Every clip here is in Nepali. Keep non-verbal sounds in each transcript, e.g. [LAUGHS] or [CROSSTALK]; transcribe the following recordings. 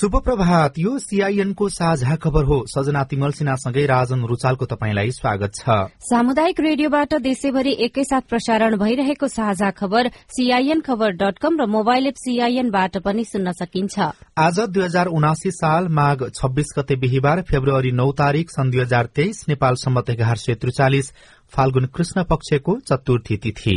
शुभ प्रभात यो सीआईएनको साझा खबर हो। सजना तिमल सिन्हासँगै राजन रुचालको तपाईँलाई स्वागत छ। सामुदायिक रेडियोबाट देशैभरि एकैसाथ प्रसारण भइरहेको साझा खबर सीआईएन खबर डट कम र मोबाइल एप सीआईएनबाट पनि सुन्न सकिन्छ। आज दुई हजार उनासी साल माघ छब्बीस गते बिहिबार फेब्रुअरी नौ तारीक सन् दुई हजार तेइस नेपाल सम्मत एघार सय त्रिचालिस फाल्गुन कृष्ण पक्षको चतुर्थी तिथि।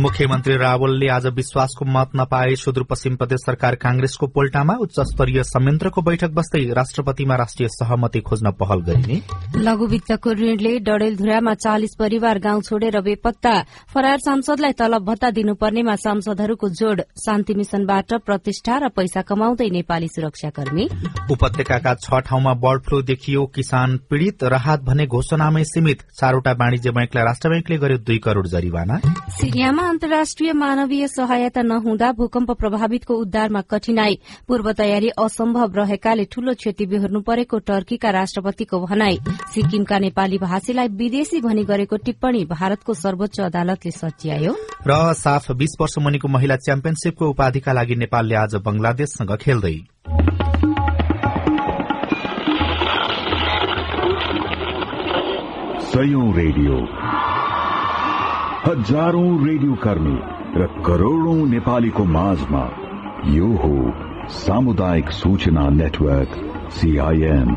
मुख्यमन्त्री रावलले आज विश्वासको मत नपाए सुदूरपश्चिम प्रदेश सरकार कांग्रेसको पोल्टामा उच्च स्तरीय संयन्त्रको बैठक बस्दै राष्ट्रपतिमा राष्ट्रिय सहमति खोज्न पहल गरिने। लघु वित्तको ऋणले डडेलधुरामा चालिस परिवार गाउँ छोडेर बेपत्ता। फरार सांसदलाई तलब भत्ता दिनुपर्नेमा सांसदहरूको जोड़। शान्ति मिशनबाट प्रतिष्ठा र पैसा कमाउँदै नेपाली सुरक्षाकर्मी। उपत्यकाका छ ठाउँमा बर्ड फ्लू देखियो। किसान पीड़ित राहत भने घोषणामै सीमित। चारवटा वाणिज्य बैंकलाई राष्ट्र बैंकले गर्यो दुई करोड़ जरिवाना। सिरियामा अन्तर्राष्ट्रिय मानवीय सहायता नहुँदा भूकम्प प्रभावितको उद्धारमा कठिनाई। पूर्व तयारी असम्भव रहेकाले ठूलो क्षति बेहोर्नु परेको टर्कीका राष्ट्रपतिको भनाई। सिक्किमका नेपाली भाषीलाई विदेशी भनी गरेको टिप्पणी भारतको सर्वोच्च अदालतले सच्यायो। र साफ बीस वर्ष मुनिको महिला च्याम्पियनशीपको उपाधिका लागि नेपालले आज बंगलादेशसँग खेल्दै। रेडियो। हजारौं रेडियो कर्मी र करोड़ौं नेपालीको माझमा यो हो सामुदायिक सूचना नेटवर्क सीआईएन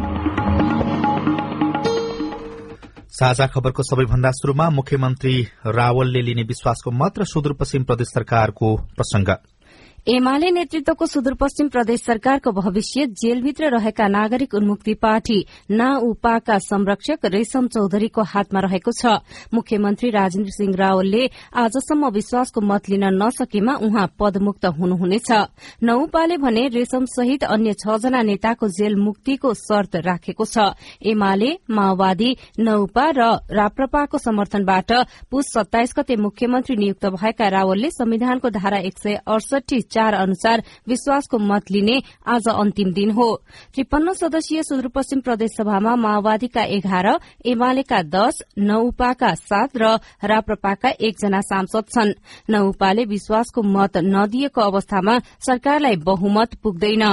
साझा खबरको सबैभन्दा शुरूमा मुख्यमन्त्री रावलले लिने विश्वासको मत र सुदूरपश्चिम प्रदेश सरकारको प्रसंग एमाले नेतृत्वको सुदूरपश्चिम प्रदेश सरकारको भविष्य जेलभित्र रहेका नागरिक उन्मुक्ति पार्टी नाउपाका संरक्षक रेशम चौधरीको हातमा रहेको छ। मुख्यमन्त्री राजेन्द्र सिंह रावलले आजसम्म विश्वासको मत लिन नसकेमा उहाँ पदमुक्त हुनुहुनेछ। नौपाले भने रेशम सहित अन्य छजना नेताको जेल मुक्तिको शर्त राखेको छ। एमाले माओवादी नौपा र राप्रपाको समर्थनबाट पुस सत्ताइस गते मुख्यमन्त्री नियुक्त भएका रावलले संविधानको धारा एक सय अडसठी चार अनुसार विश्वासको मत लिने आज अन्तिम दिन हो। त्रिपन्न सदस्यीय सुदूरपश्चिम प्रदेश सभामा माओवादीका एघार एमालेका दश नौपाका सात र राप्रपाका एकजना सांसद छन्। नौपाले विश्वासको मत नदिएको अवस्थामा सरकारलाई बहुमत पुग्दैन।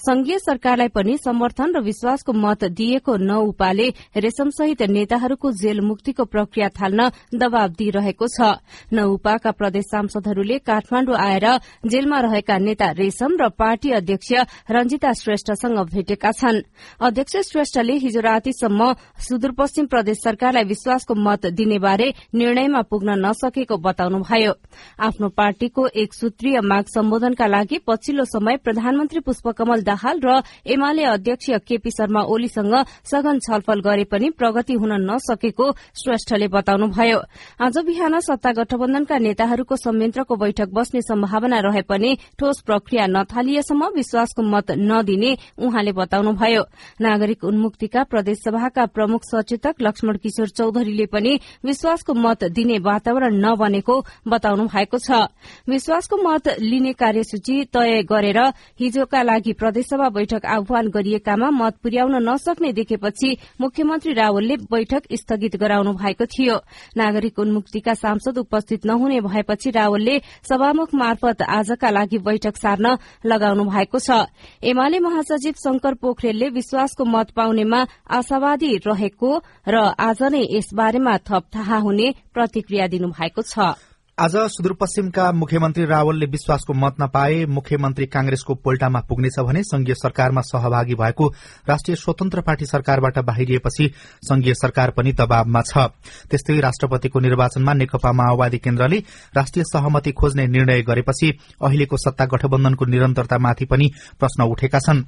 संघीय सरकारलाई पनि समर्थन र विश्वासको मत दिएको नौ उपाले रेशमसहित नेताहरूको जेल मुक्तिको प्रक्रिया थाल्न दबाव दिइरहेको छ। नौ उपाका प्रदेश सांसदहरूले काठमाण्डु आएर जेलमा रहेका नेता रेशम र पार्टी अध्यक्ष रंजिता श्रेष्ठसँग भेटेका छन्। अध्यक्ष श्रेष्ठले हिजो रातिसम्म सुदूरपश्चिम प्रदेश सरकारलाई विश्वासको मत दिनेबारे निर्णयमा पुग्न नसकेको बताउनुभयो। आफ्नो पार्टीको एक सूत्रीय माग सम्बोधनका लागि पछिल्लो समय प्रधानमन्त्री पुष्पकमल कमल दाहाल र एमाले अध्यक्ष केपी शर्मा ओलीसँग सघन छलफल गरे पनि प्रगति हुन नसकेको श्रेष्ठले बताउनुभयो। आज बिहान सत्ता गठबन्धनका नेताहरूको संयन्त्रको बैठक बस्ने सम्भावना रहे पनि ठोस प्रक्रिया नथालिएसम्म विश्वासको मत नदिने उहाँले बताउनुभयो। नागरिक उन्मुक्तिका प्रदेशसभाका प्रमुख सचेतक लक्ष्मण किशोर चौधरीले पनि विश्वासको मत दिने वातावरण नबनेको बताउनु भएको छ। विश्वासको मत लिने कार्यसूची तय गरेर हिजोका लागि प्रदेशसभा बैठक आह्वान गरिएकामा मत पुर्याउन नसक्ने देखेपछि मुख्यमन्त्री रावलले बैठक स्थगित गराउनु भएको थियो। नागरिक उन्मुक्तिका सांसद उपस्थित नहुने भएपछि रावलले सभामुख मार्फत आजका लागि बैठक सार्न लगाउनु भएको छ। एमाले महासचिव शंकर पोखरेलले विश्वासको मत पाउनेमा आशावादी रहेको र आज नै यसबारेमा थप थाहा हुने प्रतिक्रिया दिनुभएको छ। आज सुदूरपश्चिमका मुख्यमन्त्री रावलले विश्वासको मत नपाए मुख्यमन्त्री कांग्रेसको पोल्टामा पुग्नेछ भने संघीय सरकारमा सहभागी भएको राष्ट्रिय स्वतन्त्र पार्टी सरकारबाट बाहिरिएपछि संघीय सरकार पनि दबावमा छ। त्यस्तै राष्ट्रपतिको निर्वाचनमा नेकपा माओवादी केन्द्रले राष्ट्रिय सहमति खोज्ने निर्णय गरेपछि अहिलेको सत्ता गठबन्धनको निरन्तरतामाथि पनि प्रश्न उठेका छन्।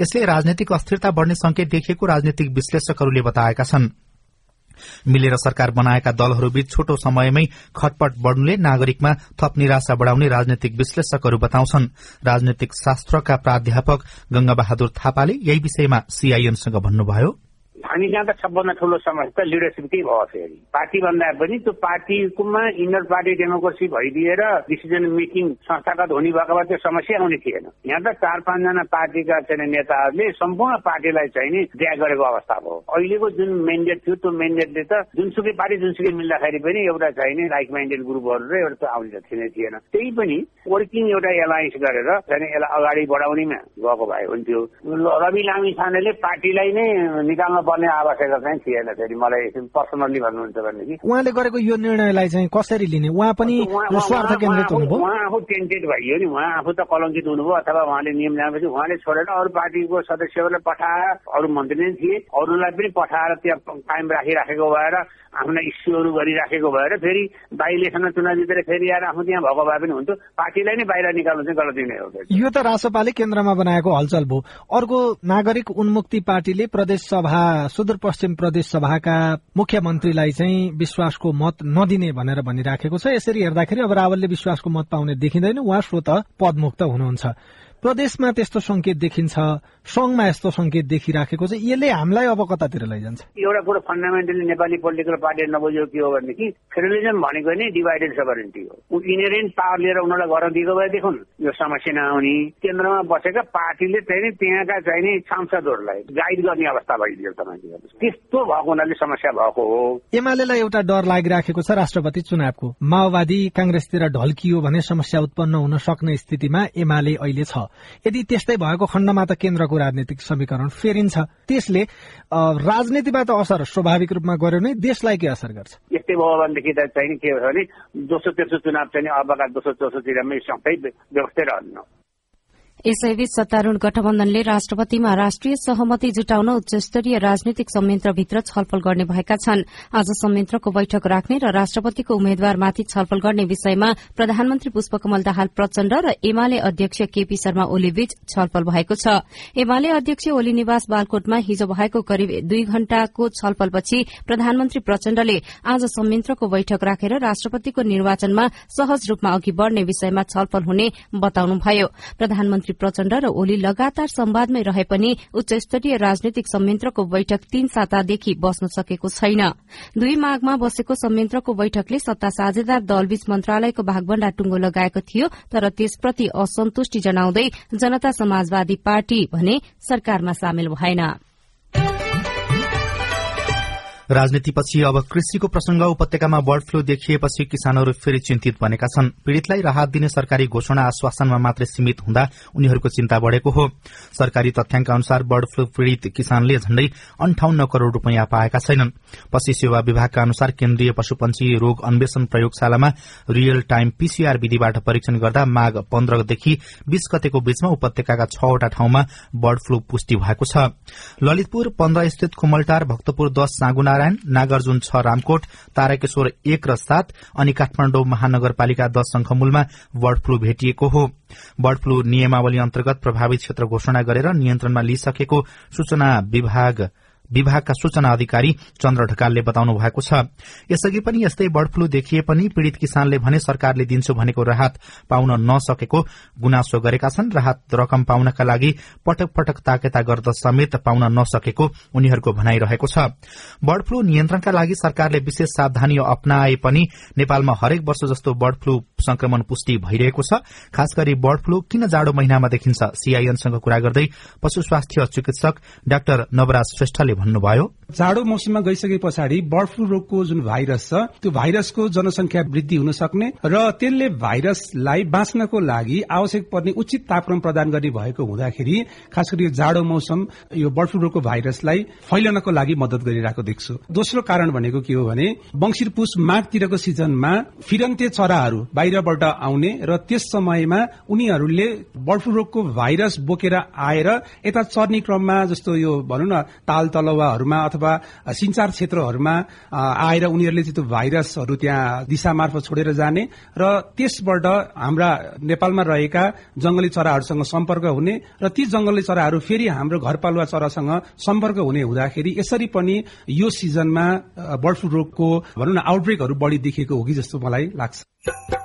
यसले राजनैतिक अस्थिरता बढ़ने संकेत देखिएको राजनीतिक विश्लेषकहरूले बताएका छनृ। मिलेर सरकार बनाएका दलहरूबीच छोटो समयमै खटपट बढ़नुले नागरिकमा थप निराशा बढ़ाउने राजनैतिक विश्लेषकहरू बताउँछन्। राजनैतिक शास्त्रका प्राध्यापक गंगा बहादुर थापाले यही विषयमा सीआईएनसँग भन्नुभयो। हामी कहाँ त सबभन्दा ठुलो समस्या लिडरसिपकै भयो फेरि? पार्टी भन्दा पनि त्यो पार्टीकोमा इनर पार्टी डेमोक्रेसी भइदिएर डिसिजन मेकिङ संस्थागत हुने भएको भए त्यो समस्या आउने थिएन। यहाँ त चार पाँचजना पार्टीका चाहिँ नेताहरूले सम्पूर्ण पार्टीलाई चाहिँ नि ड्याग गरेको अवस्था भयो। अहिलेको जुन मेन्डेट थियो त्यो मेन्डेटले त जुनसुकै पार्टी जुनसुकै मिल्दाखेरि पनि एउटा चाहिँ नि लाइक माइन्डेड ग्रुपहरू र एउटा आउने त थिएन थिएन। त्यही पनि वर्किङ एउटा एलायन्स गरेर चाहिँ यसलाई अगाडि बढाउनेमा गएको भए हुन्थ्यो। रवि लामी छानेले पार्टीलाई नै निकाल्न पर्ने आवश्यकता चाहिँ थिएन फेरि। मलाई पर्सनल्ली भन्नुहुन्छ भनेदेखि उहाँले गरेको यो निर्णयलाई चाहिँ कसरी लिने? उहाँ पनि स्वार्थ केन्द्रित हुनुभयो? उहाँ आफू टेन्टेड भइयो नि। उहाँ आफू त कलङ्कित हुनुभयो अथवा उहाँले नियम ल्याएपछि उहाँले छोडेर अरू पार्टीको सदस्यहरूलाई पठाएर अरू मन्त्री नै थिए। अरूलाई पनि पठाएर त्यहाँ कायम राखिराखेको भएर आफ्ना इस्युहरू गरिराखेको भएर फेरि इलेक्सनमा चुनाव जितेर फेरि आएर आफ्नो त्यहाँ भएको भए पनि हुन्थ्यो। पार्टीलाई नै बाहिर निकाल्नु चाहिँ गलती नै हो यो त रासोपाले केन्द्रमा बनाएको हलचल भयो। अर्को नागरिक उन्मुक्ति पार्टीले प्रदेश सभा सुदूरपश्चिम प्रदेश सभाका मुख्यमन्त्रीलाई चाहिँ विश्वासको मत नदिने भनेर भनिराखेको छ। यसरी हेर्दाखेरि अब रावलले विश्वासको मत पाउने देखिँदैन। उहाँ स्वत पदमुक्त हुनुहुन्छ। प्रदेशमा त्यस्तो संकेत देखिन्छ संघमा यस्तो संकेत देखिराखेको छ यसले हामीलाई अब कतातिर लैजान्छ? एउटा कुरो फन्डामेन्टली नेपाली पोलिटिकल पार्टी नबुझ्यो के हो भनेदेखि फेडरलिजम भनेको नै डिभाइडेड सभरेन्टी हो। इनेरेन्ट पावर लिएर उनीहरूलाई गर्न दिएको भए देखुन यो समस्या नआउने केन्द्रमा बसेका पार्टीले चाहिँ त्यहाँका चाहिने सांसदहरूलाई गाइड गर्ने अवस्था भइदियो तपाईँको त्यस्तो भएको हुनाले समस्या भएको हो। एमालेलाई एउटा डर लागिराखेको छ राष्ट्रपति चुनावको। माओवादी कांग्रेसतिर ढल्कियो भने समस्या उत्पन्न हुन सक्ने स्थितिमा एमाले अहिले छ। यदि त्यस्तै भएको खण्डमा त केन्द्रको राजनीतिक समीकरण फेरिन्छ। त्यसले राजनीतिबाट असर स्वाभाविक रूपमा गर्यो नै देशलाई के असर गर्छ? यस्तै भयो भनेदेखि त चाहिँ के भयो भने दोस्रो तेस्रो चुनाव चाहिँ अबका दोस्रो तेस्रोतिरमै सबै व्यवस्था रहन्न। यसैबीच सत्तारूढ़ गठबन्धनले राष्ट्रपतिमा राष्ट्रिय सहमति जुटाउन उच्चस्तरीय राजनीतिक संयन्त्रभित्र छलफल गर्ने भएका छन्। आज संयन्त्रको बैठक राख्ने र राष्ट्रपतिको उम्मेद्वारमाथि छलफल गर्ने विषयमा प्रधानमन्त्री पुष्पकमल दाहाल प्रचण्ड र एमाले अध्यक्ष केपी शर्मा ओलीबीच छलफल भएको छ। एमाले अध्यक्ष ओली निवास बालकोटमा हिजो भएको करिब दुई घण्टाको छलफलपछि प्रधानमन्त्री प्रचण्डले आज संयन्त्रको बैठक राखेर राष्ट्रपतिको निर्वाचनमा सहज रूपमा अघि बढ़ने विषयमा छलफल हुने बताउनुभयो। प्रधानमन्त्री श्री प्रचण्ड र ओली लगातार संवादमै रहे पनि उच्च स्तरीय राजनीतिक संयन्त्रको बैठक तीन सातादेखि बस्न सकेको छैन। दुई माघमा बसेको संयन्त्रको बैठकले सत्ता साझेदार दलबीच मन्त्रालयको भागभण्डा टुङ्गो लगाएको थियो तर त्यसप्रति असन्तुष्टि जनाउँदै जनता समाजवादी पार्टी भने सरकारमा सामेल भएन। राजनीतिपछि अब कृषिको प्रसंग उपत्यकामा बर्ड फ्लू देखिएपछि किसानहरू फेरि चिन्तित बनेका छन्। पीड़ितलाई राहत दिने सरकारी घोषणा आश्वासनमा मात्रै सीमित हुँदा उनीहरूको चिन्ता बढ़ेको हो। सरकारी तथ्याङ्क अनुसार बर्ड फ्लू पीड़ित किसानले झण्डै अन्ठाउन्न करोड़ रूपियाँ पाएका छैनन्। पशु सेवा विभागका अनुसार केन्द्रीय पशुपन्छी रोग अन्वेषण प्रयोगशालामा real time P C R विधिबाट परीक्षण गर्दा माघ पन्ध्रदेखि बीस गतेको बीचमा उपत्यकाका छवटा ठाउँमा बर्ड फ्लू पुष्टि भएको छ। ललितपुर पन्ध्र स्थित खुमलटार भक्तपुर दश सागुना नारायण नागार्जुन छ रामकोट ताराकेश्वर एक र सात अनि काठमाडौँ महानगरपालिका दश शंखमूलमा बर्ड फ्लू भेटिएको हो। बर्ड फ्लू नियमावली अन्तर्गत प्रभावित क्षेत्र घोषणा गरेर नियन्त्रणमा लिइसकेको सूचना विभाग विभागका सूचना अधिकारी चन्द्र ढकालले बताउनु भएको छ। यसअघि पनि यस्तै बर्ड फ्लू देखिए पनि पीड़ित किसानले भने सरकारले दिन्छु भनेको राहत पाउन नसकेको गुनासो गरेका छन्। राहत रकम पाउनका लागि पटक पटक ताकेता गर्दा समेत पाउन नसकेको उनीहरूको भनाइरहेको छ। बर्ड फ्लू नियन्त्रणका लागि सरकारले विशेष सावधानी अप्नाए पनि नेपालमा हरेक वर्ष जस्तो बर्ड फ्लू संक्रमण पुष्टि भइरहेको छ। खास गरी बर्ड फ्लू किन जाडो महिनामा देखिन्छ? सीआईएनसँग कुरा गर्दै पशु स्वास्थ्य चिकित्सक डाक्टर नवराज श्रेष्ठले भन्नुभयो। जाडो मौसममा गइसके पछाडि बर्ड फ्लू रोगको जुन भाइरस छ त्यो भाइरसको जनसंख्या वृद्धि हुन सक्ने र त्यसले भाइरसलाई बाँच्नको लागि आवश्यक पर्ने उचित तापक्रम प्रदान गर्ने भएको हुँदाखेरि खास गरी यो जाडो मौसम यो बर्ड फ्लू रोगको भाइरसलाई फैलनको लागि मदत गरिरहेको देख्छु। दोस्रो कारण भनेको के हो भने बङ्सिर पुष माघतिरको सिजनमा फिरन्ते चराहरू बाहिरबाट आउने र त्यस समयमा उनीहरूले बर्ड फ्लू रोगको भाइरस बोकेर आएर यता चर्ने क्रममा जस्तो यो भनौँ न ताल तल तलवाहरूमा अथवा सिंचार क्षेत्रहरूमा आएर उनीहरूले त्यो भाइरसहरू त्यहाँ दिशा मार्फत छोडेर जाने र त्यसबाट हाम्रा नेपालमा रहेका जंगली चराहरूसँग सम्पर्क हुने र ती जंगली चराहरू फेरि हाम्रो घरपालुवा चरासँग सम्पर्क हुने हुँदाखेरि यसरी पनि यो सिजनमा बर्ड फ्लू रोगको भनौँ न आउटब्रेकहरू बढ़ी देखिएको हो कि जस्तो मलाई लाग्छ।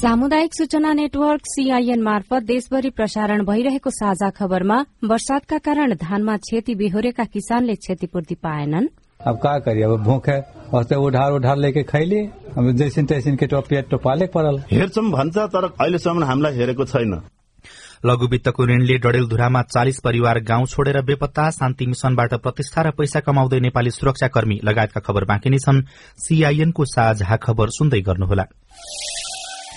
सामुदायिक सूचना नेटवर्क सीआईएन मार्फत देशभरि प्रसारण भइरहेको साझा खबरमा वर्षातका कारण धानमा क्षति बेहोरेका किसानले क्षतिपूर्ति पाएनन्। अब का करिए? अब भूख है। अस्ते उधार उधार लेके खैली। अब जैसिन तैसिन के टो पेट तो पाले परल हेर्छौँ भन्छ तर अहिलेसम्म हामीलाई हेरेको छैन। लघु वित्तको ऋणले डडेलधुरामा चालिस परिवार गाउँ छोडेर बेपत्ता शान्ति मिशनबाट प्रतिष्ठा र पैसा कमाउँदै नेपाली सुरक्षाकर्मी लगायतका खबर बाँकी नै छन्। सीआईएनको साझा खबर सुन्दै गर्नुहोला।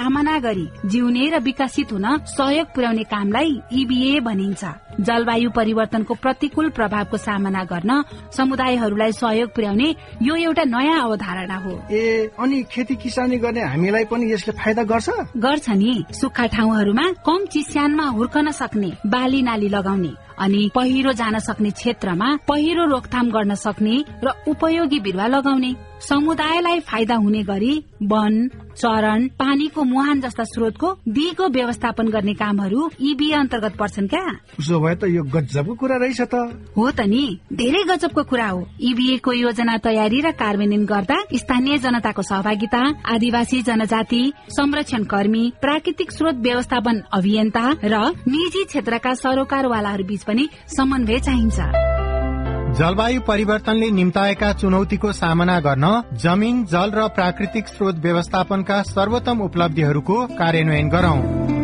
सामना गरी जिउने र विकसित हुन सहयोग पुर्याउने कामलाई इबिए भनिन्छ। जलवायु परिवर्तनको प्रतिकूल प्रभावको सामना गर्न समुदायहरूलाई सहयोग पुर्याउने यो एउटा नयाँ अवधारणा हो। ए अनि खेती किसानी गर्ने हामीलाई पनि यसले फाइदा गर्छ? गर्छ नि। सुक्खा ठाउँहरूमा कम चिस्यानमा हुर्कन सक्ने बाली नाली लगाउने अनि पहिरो जान सक्ने क्षेत्रमा पहिरो रोकथाम गर्न सक्ने र उपयोगी बिरुवा लगाउने। समुदायलाई फाइदा हुने गरी वन चरण पानीको मुहान जस्ता स्रोतको दिगो व्यवस्थापन गर्ने कामहरू इबिए अन्तर्गत पर्छन् क्या? उसो भए त यो गजबको कुरा रहेछ त। हो त नि धेरै गजबको कुरा हो। इबिए को योजना तयारी र कार्यान्वयन गर्दा स्थानीय जनताको सहभागिता आदिवासी जनजाति संरक्षण कर्मी प्राकृतिक स्रोत व्यवस्थापन अभियन्ता र निजी क्षेत्रका सरोकारवालाहरू बीच पनि समन्वय चाहिन्छ। जलवायु परिवर्तनले निम्ताएका चुनौतीको सामना गर्न जमिन जल र प्राकृतिक स्रोत व्यवस्थापनका सर्वोत्तम उपलब्धिहरूको कार्यान्वयन गरौं।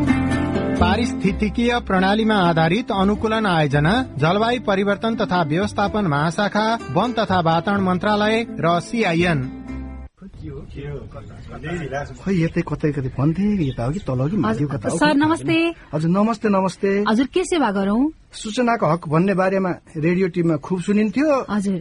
पारिस्थितिकीय प्रणालीमा आधारित अनुकूलन आयोजना जलवायु परिवर्तन तथा व्यवस्थापन महाशाखा वन तथा वातावरण मन्त्रालय र सीआईएन। खै यतै कतै कतै भन्थे यता हो कि तल हो कि माथि हो कता हो सर नमस्ते। हजुर नमस्ते नमस्ते। हजुर के सेवा गरौं? सूचनाको हक भन्ने बारेमा रेडियो टिममा खुब सुनिन्थ्यो। हजुर।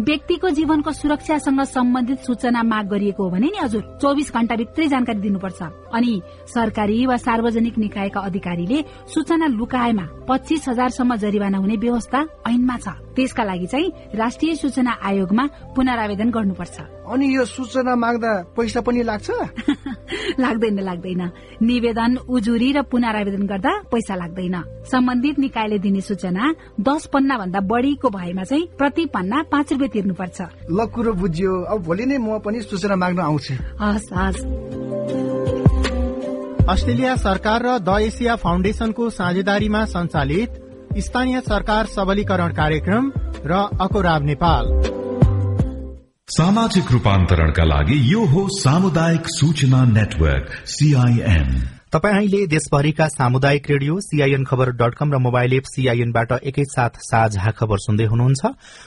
व्यक्तिको जीवनको सुरक्षासँग सम्बन्धित सूचना माग गरिएको हो भने नि हजुर चौबिस घण्टा भित्रै जानकारी दिनुपर्छ। अनि सरकारी वा सार्वजनिक निकायका अधिकारीले सूचना लुकाएमा पच्चिस हजारसम्म जरिवाना हुने व्यवस्था ऐनमा छ। त्यसका लागि चाहिँ राष्ट्रिय सूचना आयोगमा पुनरावेदन गर्नुपर्छ। अनि यो सूचना माग्दा पैसा पनि लाग्छ? [LAUGHS] लाग्दैन लाग्दैन। निवेदन उजुरी र पुनरावेदन गर्दा पैसा लाग्दैन। सम्बन्धित निकायले दिने सूचना दस पन्ना भन्दा बढ़ीको भएमा चाहिँ प्रति पन्ना पाँच रुपियाँ तिर्नुपर्छ। ल कुरो बुझ्यो। अब भोलि नै म पनि सूचना माग्न आउँछु। हस् हस्। अस्ट्रेलिया सरकार र द एसिया फाउन्डेशनको साझेदारीमा सञ्चालित स्थानीय सरकार सबलीकरण कार्यक्रम र अकोराब नेपाल। सामाजिक रूपान्तरणका लागि यो हो सामुदायिक सूचना नेटवर्क सीआईएन तपाईँ अहिले देशभरिका सामुदायिक radio C I N Khabar dot com र मोबाइल एप सीआईएनबाट एकैसाथ साझा खबर सुन्दै हुनुहुन्छ।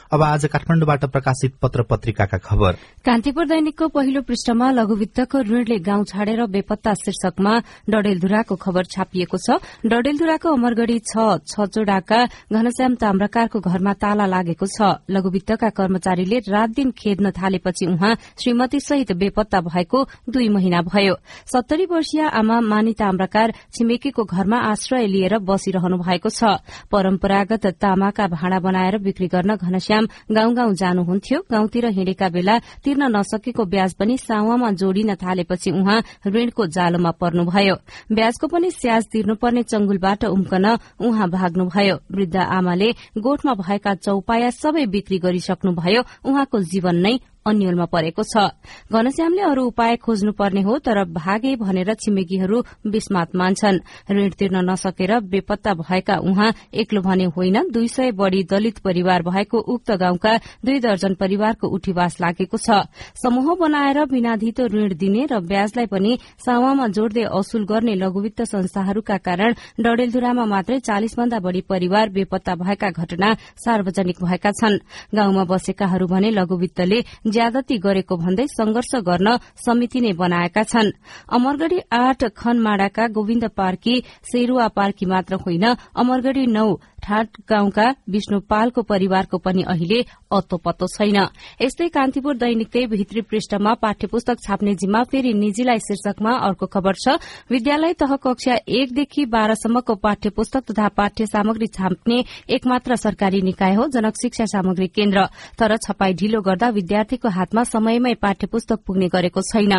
अब आज काठमाडौँबाट प्रकाशित पत्र पत्रिकाका खबर। कान्तिपुर दैनिकको पहिलो पृष्ठमा लघुवित्तको ऋणले गाउँ छाडेर बेपत्ता शीर्षकमा डडेलधुराको खबर छापिएको छ। डडेलधुराको अमरगढ़ी छचोडाका घनश्याम ताम्राकारको घरमा ताला लागेको छ। लघुवित्तका कर्मचारीले रात दिन खेद्न थालेपछि उहाँ श्रीमती सहित बेपत्ता भएको दुई महिना भयो। सत्तरी वर्षीय आमा मानिता ताम्राकार छिमेकीको घरमा आश्रय लिएर बसिरहनु भएको छ। परम्परागत तामाका भाँडा बनाएर बिक्री गर्न घनश्याम गाउँ गाउँ जानुहुन्थ्यो। गाउँतिर हिँडेका बेला तिर्न नसकेको ब्याज पनि सावामा जोडिन थालेपछि उहाँ ऋणको जालोमा पर्नुभयो। ब्याजको पनि स्याज तिर्नुपर्ने चंगुलबाट उम्कन उहाँ भाग्नुभयो। वृद्ध आमाले गोठमा भएका चौपाया सबै बिक्री गरिसक्नुभयो। उहाँको जीवन नै अन्यलमा परेको छ। घनश्यामले अरू उपाय खोज्नुपर्ने हो तर भागे भनेर छिमेकीहरू विस्मात मान्छन्। ऋण तिर्न नसकेर बेपत्ता भएका उहाँ एक्लो भने होइन दुई सय बढ़ी दलित परिवार भएको उक्त गाउँका दुई दर्जन परिवारको उठीवास लागेको छ। समूह बनाएर बिनाधितो ऋण दिने र ब्याजलाई पनि सावामा जोड्दै असुल गर्ने लघुवित्त संस्थाहरूका कारण डडेलधुरामा मात्रै चालिस भन्दा बढ़ी परिवार बेपत्ता भएका घटना सार्वजनिक भएका छन्। गाउँमा बसेकाहरू भने लघुवित्तले ज्यादती गरेको भन्दै संघर्ष गर्न समिति नै बनाएका छन्। अमरगढ़ी आठ खनमाडाका गोविन्द पार्की सेरुवा पार्की मात्र होइन अमरगढ़ी नौ ठाट गाउँका विष्णु पालको परिवारको पनि अहिले अत्तो पत्तो छैन। यस्तै कान्तिपुर दैनिककै भित्री पृष्ठमा पाठ्य पुस्तक छाप्ने जिम्मा फेरि निजीलाई शीर्षकमा अर्को खबर छ। विद्यालय तह कक्षा एकदेखि बाह्रसम्मको पाठ्य पुस्तक तथा पाठ्य सामग्री छाप्ने एकमात्र सरकारी निकाय हो जनक शिक्षा सामग्री केन्द्र। तर छपाई ढिलो गर्दा विद्यार्थीको हातमा समयमै पाठ्य पुस्तक पुग्ने गरेको छैन।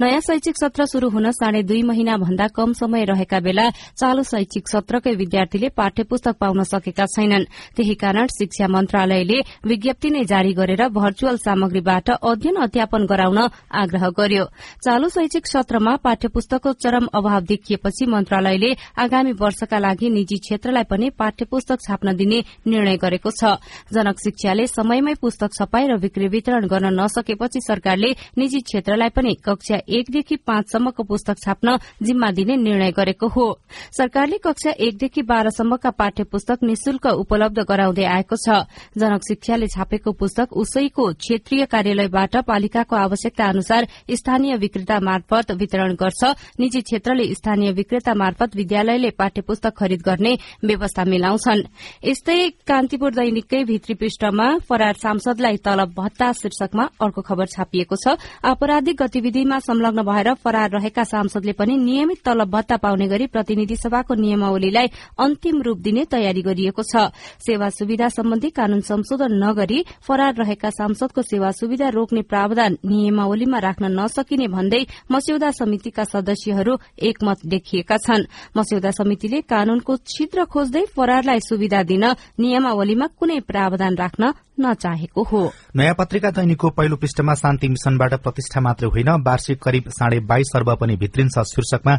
नयाँ शैक्षिक सत्र शुरू हुन साढे दुई महिना भन्दा कम समय रहेका बेला चालू शैक्षिक सत्रकै विद्यार्थीले पाठ्य पुस्तक पाउन सकेका छैनन्। त्यही कारण शिक्षा मन्त्रालयले विज्ञप्ति नै जारी गरेर भर्चुअल सामग्रीबाट अध्ययन अध्यापन गराउन आग्रह गर्यो। चालू शैक्षिक सत्रमा पाठ्य पुस्तकको चरम अभाव देखिएपछि मन्त्रालयले आगामी वर्षका लागि निजी क्षेत्रलाई पनि पाठ्य पुस्तक छाप्न दिने निर्णय गरेको छ। जनक शिक्षाले समयमै पुस्तक छपाई र बिक्री वितरण गर्न नसकेपछि सरकारले निजी क्षेत्रलाई पनि कक्षा एकदेखि पाँचसम्मको पुस्तक छाप्न जिम्मा दिने निर्णय गरेको हो। सरकारले कक्षा एकदेखि बाह्रसम्मका पाठ्य पुस्तक निशुल्क उपलब्ध गराउँदै आएको छ। जनक शिक्षाले छापेको पुस्तक उसैको क्षेत्रीय कार्यालयबाट पालिकाको आवश्यकता अनुसार स्थानीय विक्रेता मार्फत वितरण गर्छ। निजी क्षेत्रले स्थानीय विक्रेता मार्फत विद्यालयले पाठ्य पुस्तक खरिद गर्ने व्यवस्था मिलाउँछन्। यस्तै कान्तिपुर दैनिककै भित्री पृष्ठमा फरार सांसदलाई तलब भत्ता शीर्षकमा अर्को खबर छापिएको छ। आपराधिक गतिविधिमा संलग्न भएर फरार रहेका सांसदले पनि नियमित तलब भत्ता पाउने गरी प्रतिनिधि सभाको नियमावलीलाई अन्तिम रूप दिने तयारी गरिएको छ। सेवा सुविधा सम्बन्धी कानून संशोधन नगरी फरार रहेका सांसदको सेवा सुविधा रोक्ने प्रावधान नियमावलीमा राख्न नसकिने भन्दै मस्यौदा समितिका सदस्यहरू एकमत देखिएका छन्। मस्यौदा समितिले कानूनको छिद्र खोज्दै फरारलाई सुविधा दिन नियमावलीमा कुनै प्रावधान राख्न नचाहेको हो। नयाँ पत्रिका दैनिकको पहिलो पृष्ठमा शान्ति मिशनबाट प्रतिष्ठा मात्रै होइन वार्षिक करिब साढे बाइस अर्ब पनि भित्रिन्छ शीर्षकमा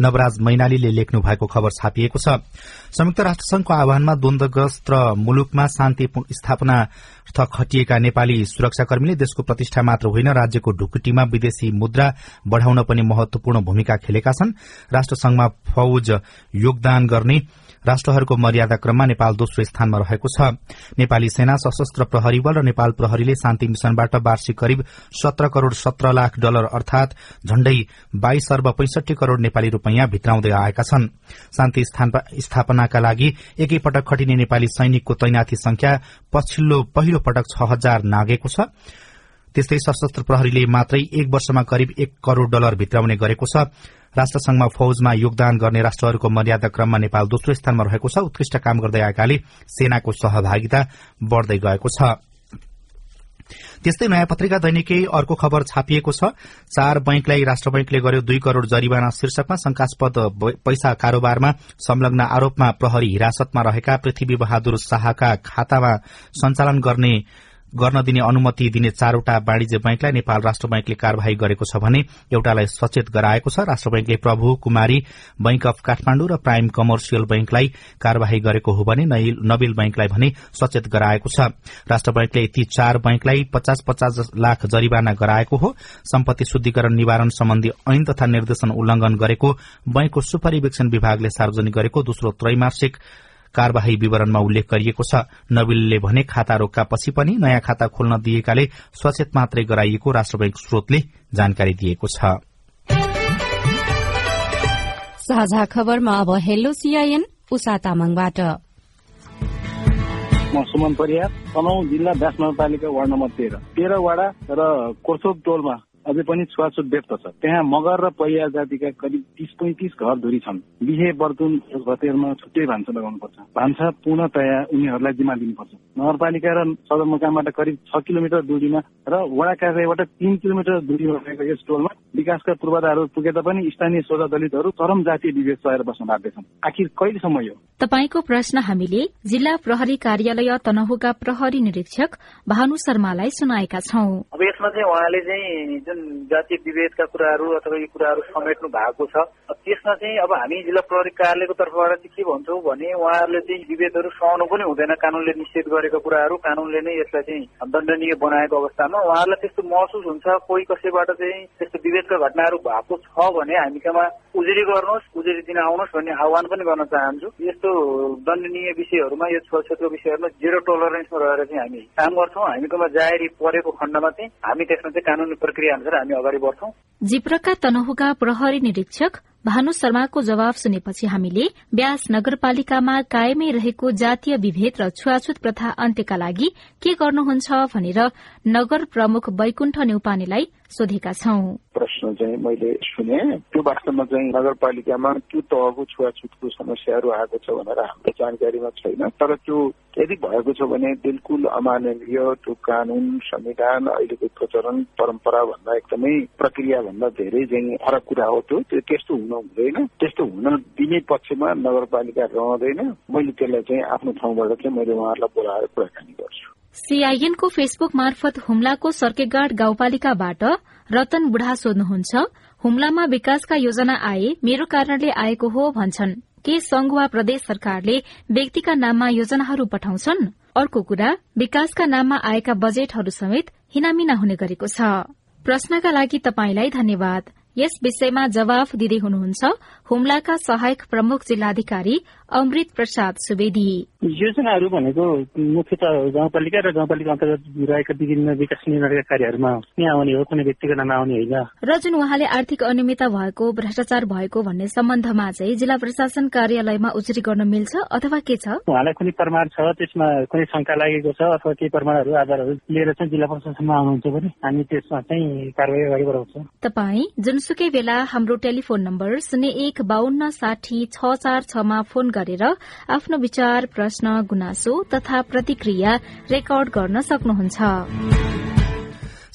नवराज मैनालीले लेख्नु भएको खबर छापिएको छ। संयुक्त राष्ट्रसंघको आह्वानमा द्वन्दग्रस्त मुलुकमा शान्ति स्थापना खटिएका नेपाली सुरक्षाकर्मीले देशको प्रतिष्ठा मात्र होइन राज्यको ढुकुटीमा विदेशी मुद्रा बढ़ाउन पनि महत्वपूर्ण भूमिका खेलेका छन्। राष्ट्रसंघमा फौज योगदान गर्ने राष्ट्रहरूको मर्यादा क्रममा नेपाल दोस्रो स्थानमा रहेको छ। नेपाली सेना सशस्त्र प्रहरी बल र नेपाल प्रहरीले शान्ति मिशनबाट वार्षिक करिब सत्र करोड़ सत्र लाख डलर अर्थात झण्डै बाइस अर्ब पैंसठी करोड़ नेपाली रूपियाँ भित्राउँदै आएका छन्। शान्ति स्थापनाका लागि एकैपटक खटिने नेपाली सैनिकको तैनाथी संख्या पछिल्लो पहिलो पटक छ हजार नागेको छ। त्यस्तै सशस्त्र प्रहरीले मात्रै एक वर्षमा करिब एक करोड़ डलर भित्राउने गरेको छ। राष्ट्रसंघमा फौजमा योगदान गर्ने राष्ट्रहरूको मर्यादा क्रममा नेपाल दोस्रो स्थानमा रहेको छ। उत्कृष्ट काम गर्दै आएकाले सेनाको सहभागिता बढ़दै गएको छ। त्यस्तै नयाँ पत्रिका दैनिकै अर्को खबर छापिएको छ। चार बैंकलाई राष्ट्र बैंकले गर्यो दुई करोड़ जरिवाना शीर्षकमा शंकास्पद पैसा कारोबारमा संलग्न आरोपमा प्रहरी हिरासतमा रहेका पृथ्वी बहादुर शाहका खातामा सञ्चालन गर्ने गर्न दिने अनुमति दिने चारवटा वाणिज्य बैंकलाई नेपाल राष्ट्र बैंकले कार्यवाही गरेको छ भने एउटालाई सचेत गराएको छ। राष्ट्र बैंकले प्रभु कुमारी बैंक अफ काठमाण्डु र प्राइम कमर्सियल बैंकलाई कार्यवाही गरेको हो भने नबिल बैंकलाई भने सचेत गराएको छ। राष्ट्र बैंकले ती चार बैंकलाई पचास पचास लाख जरिवाना गराएको हो। सम्पत्ति शुद्धिकरण निवारण सम्बन्धी ऐन तथा निर्देशन उल्लंघन गरेको बैंकको सुपरिवेक्षण विभागले सार्वजनिक गरेको दोस्रो त्रैमासिक कार्यवाही विवरणमा उल्लेख गरिएको छ। नबिलले भने खाता रोक्कापछि पनि नयाँ खाता खोल्न दिएकाले सचेत मात्रै गराइएको राष्ट्र बैंक स्रोतले जानकारी दिएको छ। साझा खबरमा अब हेलो सीआईएन उषा तामाङबाट। म सुमन परियार तनहु जिल्ला दास नगरपालिका वार्ड नम्बर तेह्र। तेह्र वाडा र कोर्सोक टोलमा अझै पनि छुवाछुत व्यक्त छ। त्यहाँ मगर र पहिया जातिका करिब तिस पैँतिस घर धुरी छन्। बिहे बर्तुन भतेरमा छुट्टै भान्सा लगाउनु पर्छ भान्सा पूर्णतया उनीहरूलाई जिम्मा दिनुपर्छ। नगरपालिका र सदरमुकामबाट करिब छ किलोमिटर दूरीमा र वडा कार्यालयबाट तीन किलोमिटर दूरीमा रहेको यस टोलमा विकासका पूर्वाधारहरू पुगे तापनि स्थानीय सोझा दलितहरू चरम जातीय विभेद सहेर बस्न बाध्य छन्। आखिर कहिलेसम्म यो? तपाईँको प्रश्न हामीले जिल्ला प्रहरी कार्यालय तनहुका प्रहरी निरीक्षक भानु शर्मालाई सुनाएका छौं। अब यसमा चाहिँ उहाँले चाहिँ जुन जातीय विभेदका कुराहरू अथवा यी कुराहरू समेट्नु भएको छ त्यसमा चाहिँ अब हामी जिल्ला प्रहरी कार्यालयको तर्फबाट चाहिँ के भन्छौँ भने उहाँहरूले चाहिँ विभेदहरू सहनु पनि हुँदैन कानूनले निषेध गरेको कुराहरू कानूनले नै यसलाई चाहिँ दण्डनीय बनाएको अवस्थामा। उहाँहरूलाई त्यस्तो महसुस हुन्छ कोही कसैबाट चाहिँ त्यस्तो विभेदका घटनाहरू भएको छ भने हामी कहाँ उजुरी गर्नुहोस् उजुरी दिन आउनुहोस् भन्ने आह्वान पनि गर्न चाहन्छु। यस्तो दण्डनीय विषयहरूमा यो छुवाछुतको विषयहरूमा जेरो टोलरेन्समा रहेर चाहिँ हामी काम गर्छौँ। हामीकोमा जाहेरी परेको खण्डमा चाहिँ हामी त्यसमा चाहिँ कानूनी प्रक्रिया अनुसार हामी अगाडि बढ्छौँ। जिप्रका तनहुका प्रहरी निरीक्षक भानु शर्माको जवाब सुनेपछि हामीले ब्यास नगरपालिकामा कायमै रहेको जातीय विभेद र छुवाछुत प्रथा अन्त्यका लागि के गर्नुहुन्छ भनेर नगर प्रमुख वैकुण्ठ न्यौपानेलाई सोधेका छौं। प्रश्न चाहिँ मैले सुने। त्यो वास्तवमा चाहिँ नगरपालिकामा त्यो तहको छुवाछुतको समस्याहरू आएको छ भनेर हाम्रो जानकारीमा छैन। तर त्यो यदि भएको छ भने बिल्कुल अमानवीय त्यो कानून संविधान अहिलेको प्रचलन परम्परा भन्दा एकदमै प्रक्रिया भन्दा धेरै चाहिँ फरक कुरा हो त्यो त्यस्तो हुन हुँदैन। त्यस्तो हुन दिने पक्षमा नगरपालिका रहँदैन। मैले त्यसलाई चाहिँ आफ्नो ठाउँबाट चाहिँ मैले उहाँहरूलाई बोलाएर कुराकानी गर्छु। सीआईएनको फेसबुक मार्फत हुम्लाको सर्केगाड गाउँपालिकाबाट रतन बुढा सोध्नुहुन्छ हुम्लामा विकासका योजना आए मेरो कारणले आएको हो भन्छन्। के संघ वा प्रदेश सरकारले व्यक्तिका नाममा योजनाहरू पठाउँछन्? अर्को कुरा विकासका नाममा आएका बजेटहरू समेत हिनामिना हुने गरेको छ। प्रश्नका लागि तपाईँलाई धन्यवाद। यस विषयमा जवाफ दिँदै हुनुहुन्छ। हुम्लाका सहायक प्रमुख जिल्लाधिकारी अमृत प्रसाद सुवेदी। योजनाहरू भनेको मुख्यत गाउँपालिका र गाउँपालिका अन्तर्गत रहेका विभिन्न विकास निर्माणका कार्यहरूमा यहाँ आउने हो कुनै व्यक्तिको नाम आउने होइन। र जुन उहाँले आर्थिक अनियमितता भएको भ्रष्टाचार भएको भन्ने सम्बन्धमा चाहिँ जिल्ला प्रशासन कार्यालयमा उजुरी गर्न मिल्छ अथवा के छ? उहाँलाई कुनै प्रमाण छ त्यसमा कुनै शंका लागेको छ अथवा केही प्रमाणहरू आधारहरू लिएर चाहिँ जिल्ला प्रशासनमा आउनुहुन्छ भने हामी त्यसमा चाहिँ कारवाही अगाडि बढाउँछौँ। तपाईँ जुनसुकै बेला हाम्रो टेलिफोन नम्बर शून्य एक बान्न साठी छ चार छमा फोन गरेर आफ्नो विचार प्रश्न गुनासो तथा प्रतिक्रिया रेकर्ड गर्न सक्नुहुन्छ।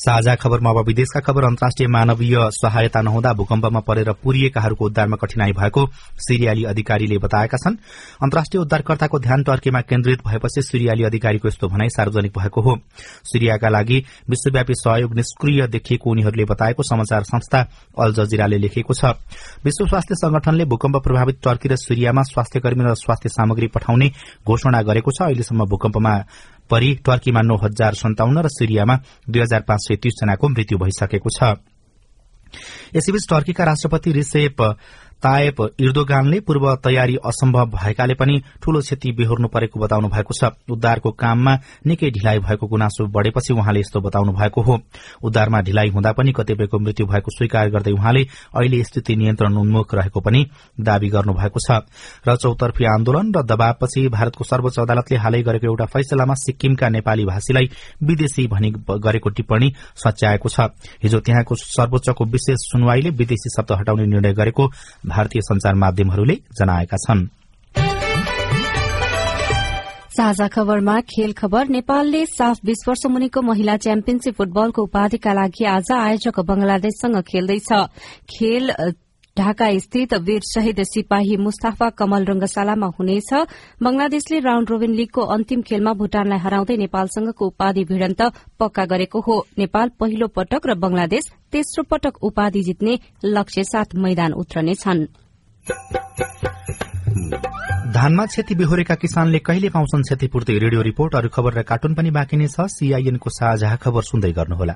साझा खबरमा अब विदेशका खबर अन्तर्राष्ट्रिय मानवीय सहायता नहुँदा भूकम्पमा परेर पुरिएकाहरूको उद्धारमा कठिनाई भएको सिरियाली अधिकारीले बताएका छन्। अन्तर्राष्ट्रिय उद्धारकर्ताको ध्यान टर्कीमा केन्द्रित भएपछि सिरियाली अधिकारीको यस्तो भनाई सार्वजनिक भएको हो। सिरियाका लागि विश्वव्यापी सहयोग निष्क्रिय देखिएको उनीहरूले बताएको समाचार संस्था अल जजिराले लेखेको छ। विश्व स्वास्थ्य संगठनले भूकम्प प्रभावित टर्की र सिरियामा स्वास्थ्य कर्मी र स्वास्थ्य सामग्री पठाउने घोषणा गरेको छ। अहिलेसम्म भूकम्पमा परि टर्कीमा नौ हजार सन्ताउन्न र सिरियामा दुई हजार पाँच सय तीस जनाको मृत्यु भइसकेको छ। यसैबीच टर्कीका राष्ट्रपति रिसेप तायप इर्दोगानले पूर्व तयारी असम्भव भएकाले पनि ठूलो क्षति बेहोर्नु परेको बताउनु भएको छ। उद्धारको काममा निकै ढिलाइ भएको गुनासो बढ़ेपछि उहाँले यस्तो बताउनु भएको हो। उद्धारमा ढिलाइ हुँदा पनि कतिपयको मृत्यु भएको स्वीकार गर्दै उहाँले अहिले स्थिति नियन्त्रण उन्मुख रहेको पनि दावी गर्नुभएको छ। र चौतर्फी आन्दोलन र दबावपछि भारतको सर्वोच्च अदालतले हालै गरेको एउटा फैसलामा सिक्किमका नेपाली भाषीलाई विदेशी भनी गरेको टिप्पणी सच्याएको छ। हिजो त्यहाँको सर्वोच्चको विशेष सुनवाईले विदेशी शब्द हटाउने निर्णय गरेको भारतीय संचार माध्यमहरूले जनाएका छन्। साझा खबरमा खेल खबर नेपालले साफ बीस वर्ष मुनिको महिला च्याम्पियनशीप फुटबलको उपाधिका लागि आज आयोजक बंगलादेशसँग खेल्दैछ। खेल ढाका स्थित वीर शहीद सिपाही मुस्ताफा कमल रंगशालामा हुनेछ। बंगलादेशले राउण्ड रोबिन लीगको अन्तिम खेलमा भूटानलाई हराउँदै नेपालसँगको उपाधि भिडन्त पक्का गरेको हो। नेपाल पहिलो पटक र बंगलादेश तेस्रो पटक उपाधि जित्ने लक्ष्य साथ मैदान उत्रनेछन् धानमा क्षति बेहोरेका किसानले कहिले पाउँछन् क्षतिपूर्ति? रेडियो रिपोर्ट अरू खबर र कार्टुन पनि बाँकी नै छ। सीआईएनको साझा खबर सुन्दै गर्नुहोला।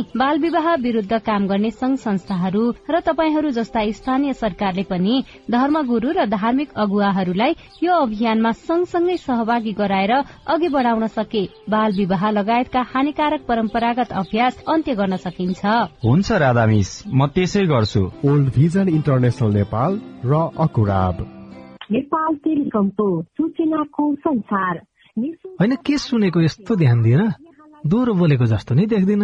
बाल विवाह विरूद्ध काम गर्ने संघ संस्थाहरू र तपाईँहरू जस्ता स्थानीय सरकारले पनि धर्मगुरू र धार्मिक अगुवाहरूलाई यो अभियानमा सँगसँगै सहभागी गराएर अघि बढ़ाउन सके। बाल विवाह लगायतका हानिकारक परम्परागत अभ्यास अन्त्य गर्न सकिन्छ। हुन्छ राधा मिस म त्यसै गर्छु। ओल्ड भिजन इन्टरनेसनल नेपाल र अकुराब। नेपाल टेलिकमको सूचनाको संसार। होइन के सुनेको यस्तो ध्यान दिएर दोहोरो बोलेको जस्तो नै देख्दिन।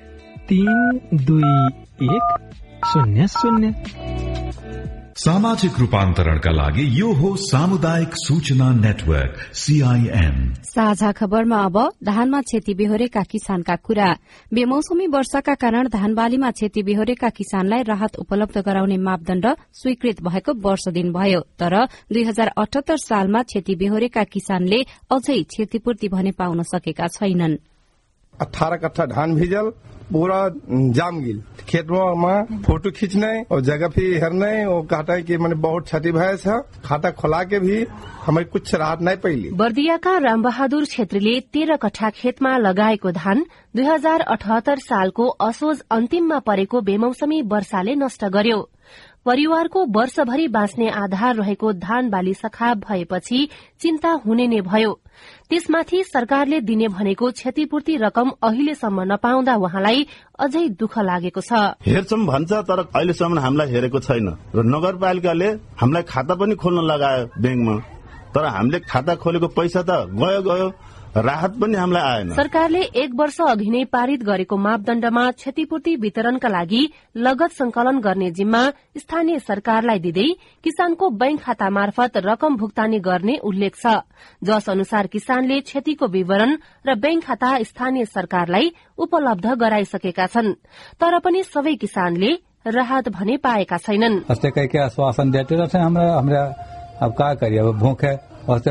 तीन दुई एक शून्य शून्य। सामाजिक रूपान्तरणका लागि यो हो सामुदायिक सूचना नेटवर्क सीआईएन साझा खबरमा अब धानमा क्षति बेहोरेका किसानका कुरा। बेमौसमी वर्षाका कारण धान बालीमा क्षति बेहोरेका किसानलाई राहत उपलब्ध गराउने मापदण्ड स्वीकृत भएको वर्ष दिन भयो। तर दुई हजार अठहत्तर सालमा क्षति बेहोरेका किसानले अझै क्षतिपूर्ति भने पाउन सकेका छैनन्। अठारह कट्ठा धान भिजल पूरा जाम गिल। खेतमा फोटो खींचने और जगह भी हेरने और कहता है कि मैंने बहुत क्षति भय छ खाता खोला के भी हमें कुछ राहत नहीं पैली। बर्दियाका रामबहादुर छेत्रीले तेह्र कठा खेतमा लगाएको धान दुई हजार अठहत्तर सालको असोज अन्तिममा परेको बेमौसमी वर्षाले नष्ट गर्यो। परिवारको वर्षभरि बाँच्ने आधार रहेको धान बाली सखाप भएपछि चिन्ता हुने नै भयो। त्यसमाथि सरकारले दिने भनेको क्षतिपूर्ति रकम अहिलेसम्म नपाउँदा उहाँलाई अझै दुःख लागेको छ। हेर्छौँ भन्छ तर अहिलेसम्म हामीलाई हेरेको छैन। र नगरपालिकाले हामीलाई खाता पनि खोल्न लगायो ब्याङ्कमा। तर हामीले खाता खोलेको पैसा त गयो गयो राहत पनि हामीलाई आएन। सरकारले एक वर्ष अघि नै पारित गरेको मापदण्डमा क्षतिपूर्ति वितरणका लागि लगत संकलन गर्ने जिम्मा स्थानीय सरकारलाई दिँदै किसानको बैंक खाता मार्फत रकम भुक्तानी गर्ने उल्लेख छ। जस अनुसार किसानले क्षतिको विवरण र बैंक खाता स्थानीय सरकारलाई उपलब्ध गराइसकेका छन्। तर पनि सबै किसानले राहत भने पाएका छैनन्। आश्वासन देते रहते हमरा हमरा अब का करिए अब भूखे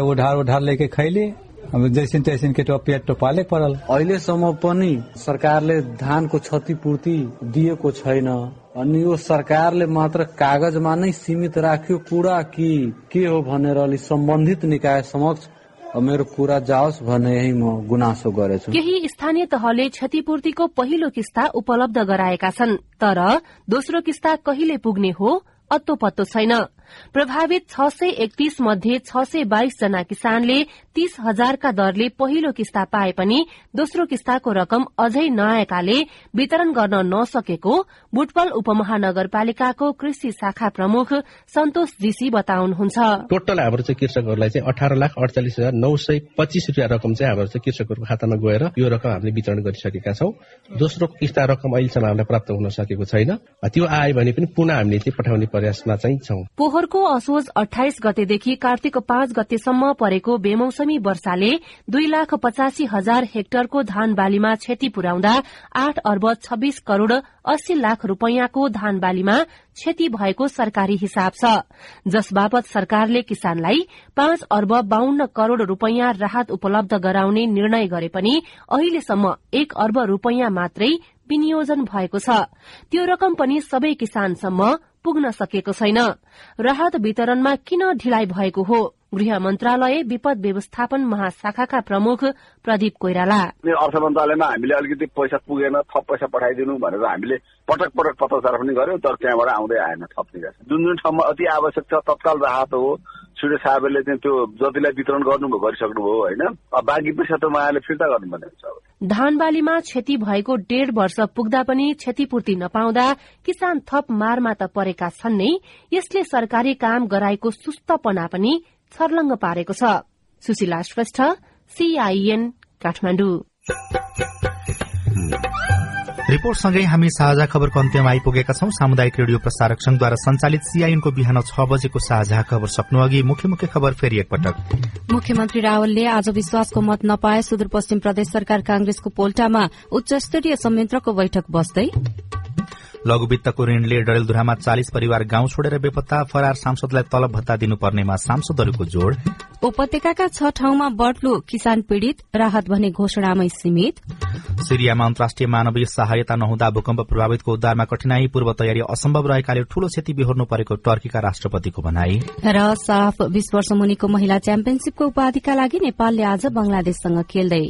उधार उधार लेके खैली। अब जैसिन तैसिन के पेट तो पाले परल अहिलेसम्म पनि सरकारले धानको क्षतिपूर्ति दिएको छैन। अनि यो सरकारले मात्र कागजमा नै सीमित राख्यो कुरा कि के हो भनेर अलि सम्बन्धित निकाय समक्ष मेरो कुरा जाओस् भन्ने यही म गुनासो गरेछु। केही स्थानीय तहले क्षतिपूर्तिको पहिलो किस्ता उपलब्ध गराएका छन् तर दोस्रो किस्ता कहिले पुग्ने हो अत्तो पत्तो छैन। प्रभावित छ सय एकतीस मध्ये छ सय बाइस जना किसानले तीस हजारका दरले पहिलो किस्ता पाए पनि दोस्रो किस्ताको रकम अझै नआएकाले वितरण गर्न नसकेको बुटवल उपमहानगरपालिकाको कृषि शाखा प्रमुख सन्तोष जीसी बताउनुहुन्छ। टोटल हाम्रो चाहिँ कृषकहरूलाई चाहिँ अठार लाख अडचालिस हजार नौ सय पच्चिस रुपियाँ रकम चाहिँ हाम्रो चाहिँ कृषकहरूको खातामा गएर यो रकम हामीले वितरण गरिसकेका छौँ। दोस्रो किस्ता रकम अहिलेसम्म हामीलाई प्राप्त हुन सकेको छैन। त्यो आयो भने पनि पुनः हामीले चाहिँ पठाउने प्रयासमा चाहिँ छौँ। पोहोरको असोज अठाइस गतेदेखि कार्तिक पाँच गतेसम्म परेको बेमौसमी वर्षाले दुई लाख पचासी हजार हेक्टरको धान बालीमा क्षति पुर्याउँदा आठ अर्ब छब्बीस करोड़ अस्सी लाख रूपियाँको धान बालीमा क्षति भएको सरकारी हिसाब छ। जस बापत सरकारले किसानलाई पाँच अर्ब बाहन्न करोड़ रूपियाँ राहत उपलब्ध गराउने निर्णय गरे पनि अहिलेसम्म एक अर्ब रूपियाँ मात्रै विनियोजन भएको छ। त्यो रकम पनि सबै किसानसम्म पुग्न सकेको छैन। राहत वितरणमा किन ढिलाइ भएको हो? गृह मन्त्रालय विपद व्यवस्थापन महाशाखाका प्रमुख प्रदीप कोइराला। अर्थ मन्त्रालयमा हामीले अलिकति पैसा पुगेन थप पैसा पठाइदिनु भनेर हामीले पटक पटक पत्रचार पनि गर्यौं तर त्यहाँबाट आउँदै आएन थप निकास। जुन जुन ठाउँमा अति आवश्यक छ तत्काल राहत हो। छिटो साहबले चाहिँ त्यो जतिलाई वितरण गर्नुभयो गरिसक्नुभयो होइन? बाँकी पैसा त उहाँले फिर्ता गर्नुपर्ने हुन्छ धान बालीमा क्षति भएको डेढ वर्ष पुग्दा पनि क्षतिपूर्ति नपाउँदा किसान थप मारमा त परेका छन् नै। यसले सरकारी काम गराएको सुस्तपना पनि छर्लङ्ग पारेको छ। सुशीला श्रेष्ठ सीआईएन काठमाडौँ। रिपोर्टसँगै हामी साझा खबरको अन्त्यमा आइपुगेका छौं। सामुदायिक रेडियो प्रसारक संघद्वारा संचालित सीआईएनको बिहान छ बजेको साझा खबर सक्नु अघि मुख्य मुख्य खबर फेरि एकपटक। मुख्यमन्त्री रावलले आज विश्वासको मत नपाए सुदूरपश्चिम प्रदेश सरकार कांग्रेसको पोल्टामा उच्च स्तरीय संयन्त्रको बैठक बस्दै लघुवित्तको ऋणले डडेलधुरामा चालिस परिवार गाउँ छोडेर बेपत्ता फरार सांसदलाई तलब भत्ता दिनुपर्नेमा सांसदहरूको जोड़। उपत्यकाका छ ठाउँमा बर्ड फ्लू किसान पीड़ित राहत भने घोषणामै सीमित। सिरियामा अन्तर्राष्ट्रिय मानवीय सहायता नहुँदा भूकम्प प्रभावितको उद्धारमा कठिनाई पूर्व तयारी असम्भव रहेकाले ठूलो क्षति बेहोर्नु परेको टर्कीका राष्ट्रपतिको भनाई। र साफ बीस वर्ष मुनिको महिला च्याम्पियनशीपको उपाधिका लागि नेपालले आज बंगलादेशसँग खेल्दै।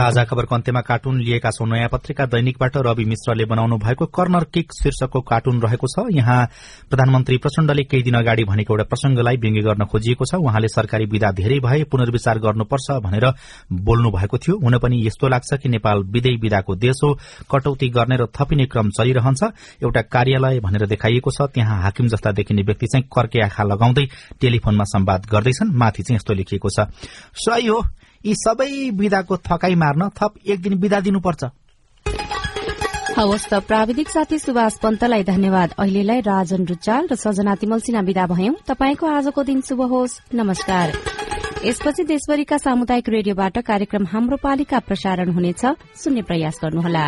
साझा खबरको अन्त्यमा कार्टुन लिएका छौं। नयाँ पत्रिका दैनिकबाट रवि मिश्रले बनाउनु भएको कर्नर किक शीर्षकको कार्टुन रहेको छ। यहाँ प्रधानमन्त्री प्रचण्डले केही दिन अगाडि भनेको एउटा प्रसंगलाई व्यङ्ग्य गर्न खोजिएको छ। उहाँले सरकारी विदा धेरै भए पुनर्विचार गर्नुपर्छ भनेर बोल्नु भएको थियो। हुन पनि यस्तो लाग्छ कि नेपाल विधेय विदाको देश हो। कटौती गर्ने र थपिने क्रम चलिरहन्छ। एउटा कार्यालय भनेर देखाइएको छ। त्यहाँ हाकिम जस्ता देखिने व्यक्ति चाहिँ कर्के आँखा लगाउँदै टेलिफोनमा सम्वाद गर्दैछन्। माथि चाहिँ यस्तो लेखिएको छ। सही हो। यी सबै विधाको थकाई मार्न थप एक दिन विदा दिनुपर्छ। हवस् त प्राविधिक साथी सुभाष पन्तलाई धन्यवाद। अहिलेलाई राजन रुचाल र सजना तिमलसिना विदा भयौं। तपाईँको आजको दिन शुभ होस्। नमस्कार। यसपछि देशभरिका सामुदायिक रेडियोबाट कार्यक्रम हाम्रो पालिका प्रसारण हुनेछ। सुन्ने प्रयास गर्नुहोला।